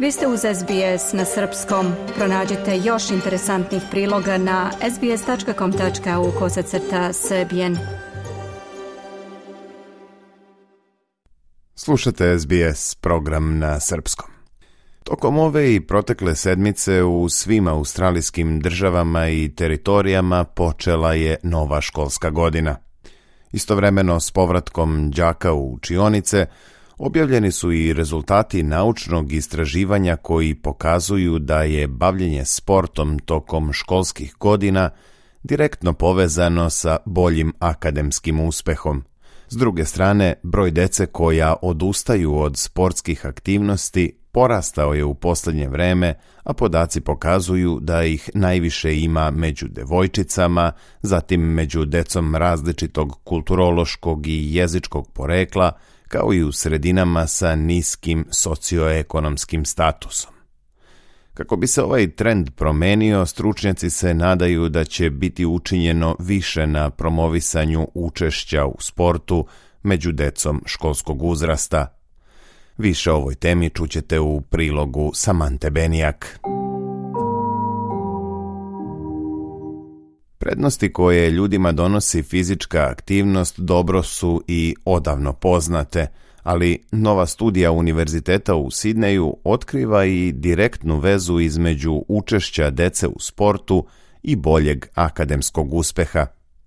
Vi ste uz SBS na srpskom. Pronađite još interesantnih priloga na sbs.com.au kosacrta srbijen. Slušate SBS program na srpskom. Tokom ove i protekle sedmice u svim australijskim državama i teritorijama počela je nova školska godina. Istovremeno s povratkom đaka u učionice – Objavljeni su i rezultati naučnog istraživanja koji pokazuju da je bavljenje sportom tokom školskih godina direktno povezano sa boljim akademskim uspehom. S druge strane, broj dece koja odustaju od sportskih aktivnosti porastao je u posljednje vreme, a podaci pokazuju da ih najviše ima među devojčicama, zatim među decom različitog kulturološkog i jezičkog porekla, kao i u sredinama sa niskim socioekonomskim statusom. Kako bi se ovaj trend promenio, stručnjaci se nadaju da će biti učinjeno više na promovisanju učešća u sportu među decom školskog uzrasta. Više o ovoj temi čućete u prilogu Samante Benijak. Prednosti koje ljudima donosi fizička aktivnost dobro su i odavno poznate, ali nova studija Univerziteta u Sidneju otkriva i direktnu vezu između učešća dece u sportu i boljeg akademskog uspeha.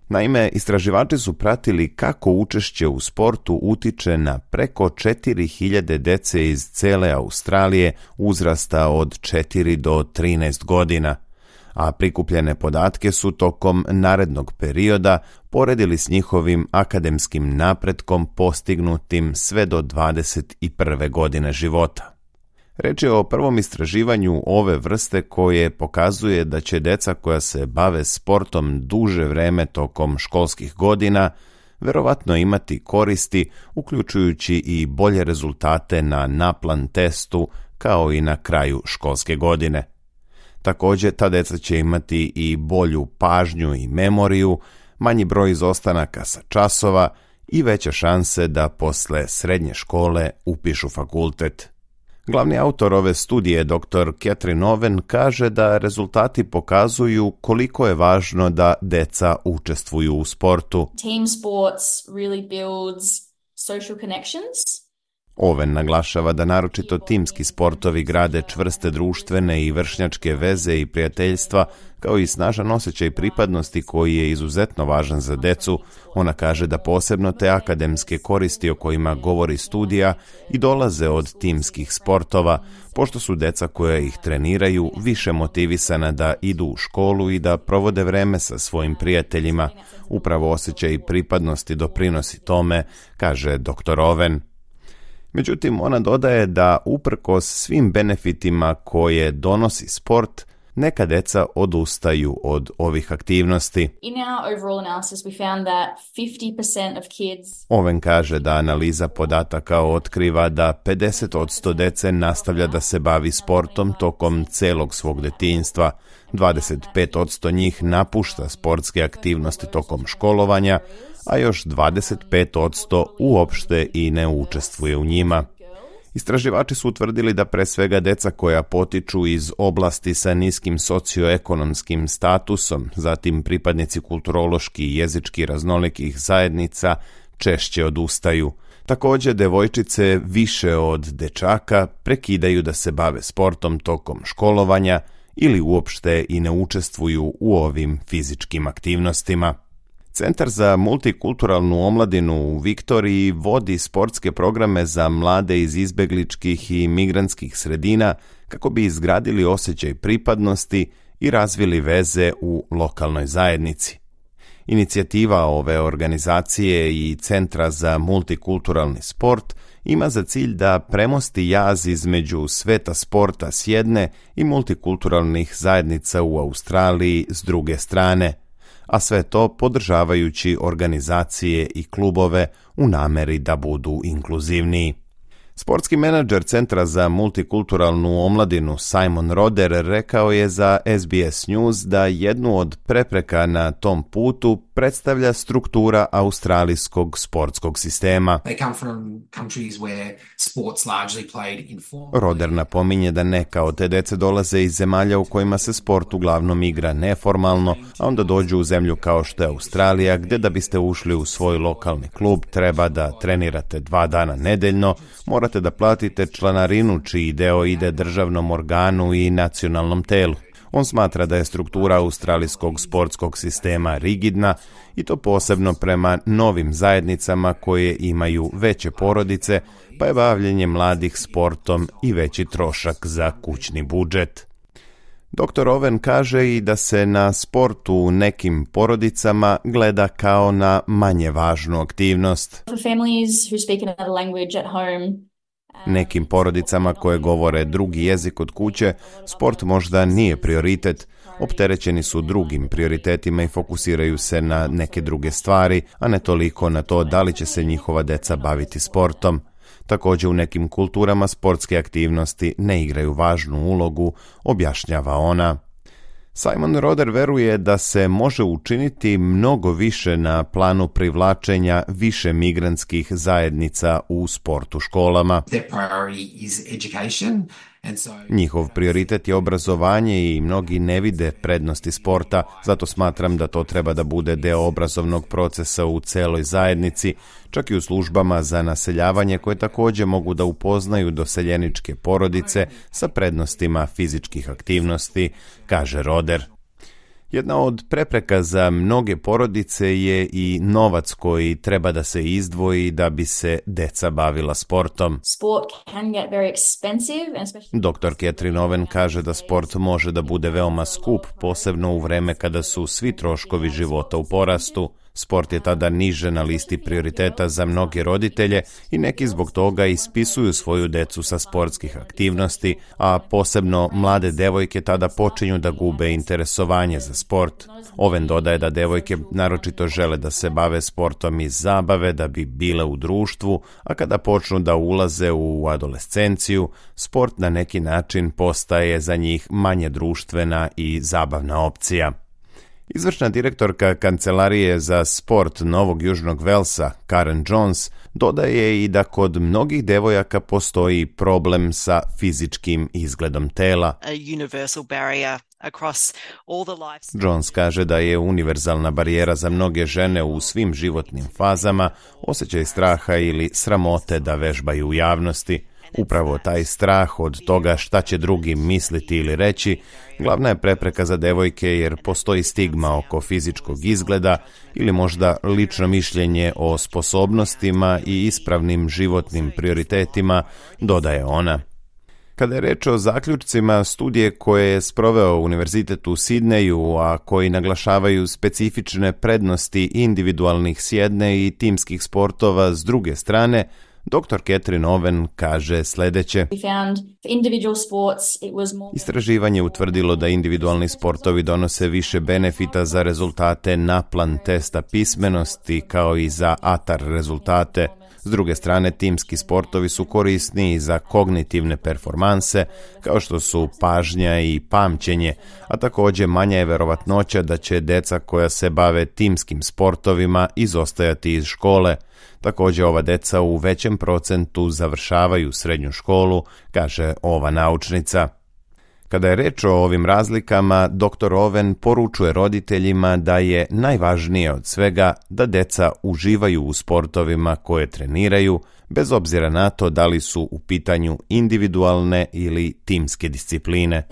Naime, istraživači su pratili kako učešće u sportu utiče na preko 4000 dece iz cele Australije uzrasta od 4 do 13 godina – a prikupljene podatke su tokom narednog perioda poredili s njihovim akademskim napretkom postignutim sve do 21. godine života. Reč je o prvom istraživanju ove vrste koje pokazuje da će deca koja se bave sportom duže vreme tokom školskih godina verovatno imati koristi uključujući i bolje rezultate na naplan testu kao i na kraju školske godine. Također, ta deca će imati i bolju pažnju i memoriju, manji broj izostanaka sa časova i veće šanse da posle srednje škole upišu fakultet. Glavni autor ove studije, dr. Catherine Noven kaže da rezultati pokazuju koliko je važno da deca učestvuju u sportu. Team sports really builds social connections Oven naglašava da naročito timski sportovi grade čvrste društvene i vršnjačke veze i prijateljstva, kao i snažan osjećaj pripadnosti koji je izuzetno važan za decu. Ona kaže da posebno te akademske koristi o kojima govori studija i dolaze od timskih sportova, pošto su deca koja ih treniraju više motivisana da idu u školu i da provode vreme sa svojim prijateljima. Upravo osjećaj pripadnosti doprinosi tome, kaže dr. Oven. Međutim, ona dodaje da uprkos svim benefitima koje donosi sport, neka deca odustaju od ovih aktivnosti. Oven kaže da analiza podataka otkriva da 50 od dece nastavlja da se bavi sportom tokom celog svog detinjstva. 25 od njih napušta sportske aktivnosti tokom školovanja, a još 25% uopšte i ne učestvuje u njima. Istraživači su utvrdili da pre svega deca koja potiču iz oblasti sa niskim socioekonomskim statusom, zatim pripadnici kulturološki i jezički raznolikih zajednica češće odustaju. Također, devojčice više od dečaka prekidaju da se bave sportom tokom školovanja ili uopšte i ne učestvuju u ovim fizičkim aktivnostima. Centar za multikulturalnu omladinu u Viktoriji vodi sportske programe za mlade iz izbegličkih i migrantskih sredina kako bi izgradili osjećaj pripadnosti i razvili veze u lokalnoj zajednici. Inicijativa ove organizacije i Centra za multikulturalni sport ima za cilj da premosti jaz između sveta sporta s jedne i multikulturalnih zajednica u Australiji s druge strane – a sve to podržavajući organizacije i klubove u nameri da budu inkluzivniji. Sportski menadžer Centra za multikulturalnu omladinu Simon Roder rekao je za SBS News da jednu od prepreka na tom putu predstavlja struktura australijskog sportskog sistema. Roder napominje da neka od te dece dolaze iz zemalja u kojima se sport uglavnom igra neformalno, a onda dođu u zemlju kao što je Australija, gdje da biste ušli u svoj lokalni klub treba da trenirate dva dana nedeljno, morate da platite članarinu čiji deo ide državnom organu i nacionalnom telu. On smatra da je struktura australijskog sportskog sistema rigidna i to posebno prema novim zajednicama koje imaju veće porodice, pa je bavljenje mladih sportom i veći trošak za kućni budžet. Dr. Oven kaže i da se na sportu u nekim porodicama gleda kao na manje važnu aktivnost. Nekim porodicama koje govore drugi jezik od kuće, sport možda nije prioritet, opterećeni su drugim prioritetima i fokusiraju se na neke druge stvari, a ne toliko na to da li će se njihova deca baviti sportom. Također u nekim kulturama sportske aktivnosti ne igraju važnu ulogu, objašnjava ona. Simon Roder veruje da se može učiniti mnogo više na planu privlačenja više migrantskih zajednica u sportu školama. Their priority is education. Njihov prioritet je obrazovanje i mnogi ne vide prednosti sporta, zato smatram da to treba da bude deo obrazovnog procesa u celoj zajednici, čak i u službama za naseljavanje koje također mogu da upoznaju doseljeničke porodice sa prednostima fizičkih aktivnosti, kaže Roder. Jedna od prepreka za mnoge porodice je i novac koji treba da se izdvoji da bi se deca bavila sportom. Sport can get very Dr. Ketrin kaže da sport može da bude veoma skup, posebno u vreme kada su svi troškovi života u porastu. Sport je tada niže na listi prioriteta za mnoge roditelje i neki zbog toga ispisuju svoju decu sa sportskih aktivnosti, a posebno mlade devojke tada počinju da gube interesovanje za sport. Oven dodaje da devojke naročito žele da se bave sportom iz zabave da bi bile u društvu, a kada počnu da ulaze u adolescenciju, sport na neki način postaje za njih manje društvena i zabavna opcija. Izvršna direktorka Kancelarije za sport Novog Južnog Velsa, Karen Jones, dodaje i da kod mnogih devojaka postoji problem sa fizičkim izgledom tela. Jones kaže da je univerzalna barijera za mnoge žene u svim životnim fazama osjećaj straha ili sramote da vežbaju u javnosti. Upravo taj strah od toga šta će drugi misliti ili reći, glavna je prepreka za devojke jer postoji stigma oko fizičkog izgleda ili možda lično mišljenje o sposobnostima i ispravnim životnim prioritetima, dodaje ona. Kada je reč o zaključcima studije koje je sproveo Univerzitetu u Sidneju, a koji naglašavaju specifične prednosti individualnih sjedne i timskih sportova s druge strane, Dr. Catherine Owen kaže sljedeće. Istraživanje utvrdilo da individualni sportovi donose više benefita za rezultate na plan testa pismenosti kao i za atar rezultate. S druge strane, timski sportovi su korisni za kognitivne performanse, kao što su pažnja i pamćenje, a također manja je verovatnoća da će deca koja se bave timskim sportovima izostajati iz škole. Također ova deca u većem procentu završavaju srednju školu, kaže ova naučnica. Kada je reč o ovim razlikama, dr. Oven poručuje roditeljima da je najvažnije od svega da deca uživaju u sportovima koje treniraju, bez obzira na to da li su u pitanju individualne ili timske discipline.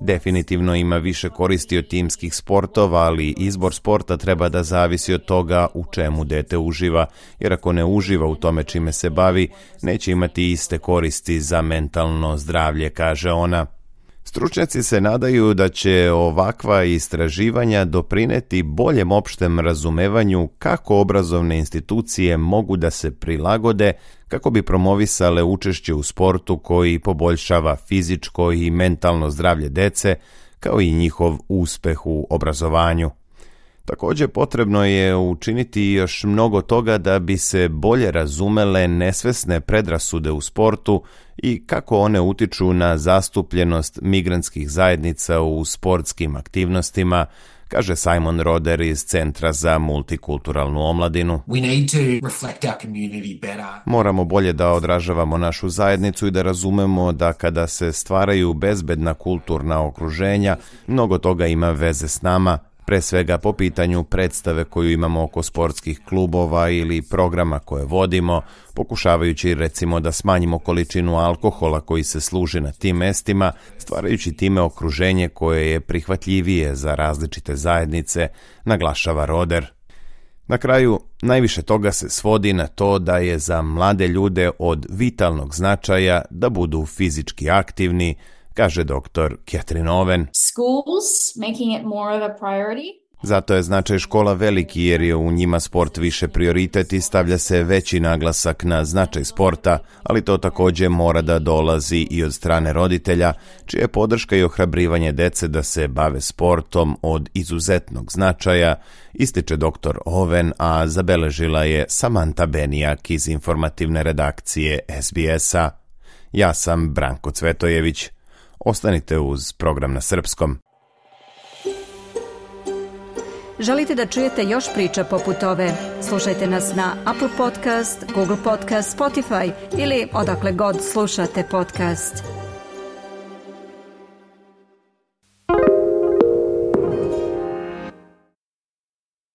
Definitivno ima više koristi od timskih sportova, ali izbor sporta treba da zavisi od toga u čemu dete uživa, jer ako ne uživa u tome čime se bavi, neće imati iste koristi za mentalno zdravlje, kaže ona. Stručnjaci se nadaju da će ovakva istraživanja doprineti boljem opštem razumevanju kako obrazovne institucije mogu da se prilagode kako bi promovisale učešće u sportu koji poboljšava fizičko i mentalno zdravlje dece kao i njihov uspeh u obrazovanju. Također potrebno je učiniti još mnogo toga da bi se bolje razumele nesvesne predrasude u sportu i kako one utiču na zastupljenost migrantskih zajednica u sportskim aktivnostima, kaže Simon Roder iz Centra za multikulturalnu omladinu. Moramo bolje da odražavamo našu zajednicu i da razumemo da kada se stvaraju bezbedna kulturna okruženja, mnogo toga ima veze s nama, pre svega po pitanju predstave koju imamo oko sportskih klubova ili programa koje vodimo, pokušavajući recimo da smanjimo količinu alkohola koji se služi na tim mestima, stvarajući time okruženje koje je prihvatljivije za različite zajednice, naglašava Roder. Na kraju, najviše toga se svodi na to da je za mlade ljude od vitalnog značaja da budu fizički aktivni, kaže dr. Catherine Owen. Schools, making it more of a priority. Zato je značaj škola veliki jer je u njima sport više prioritet i stavlja se veći naglasak na značaj sporta, ali to također mora da dolazi i od strane roditelja, čija je podrška i ohrabrivanje dece da se bave sportom od izuzetnog značaja, ističe doktor Oven, a zabeležila je Samantha Benijak iz informativne redakcije SBS-a. Ja sam Branko Cvetojević. Ostanite uz program na srpskom. Želite da čujete još priča poput ove? Slušajte nas na Apple Podcast, Google Podcast, Spotify ili odakle god slušate podcast.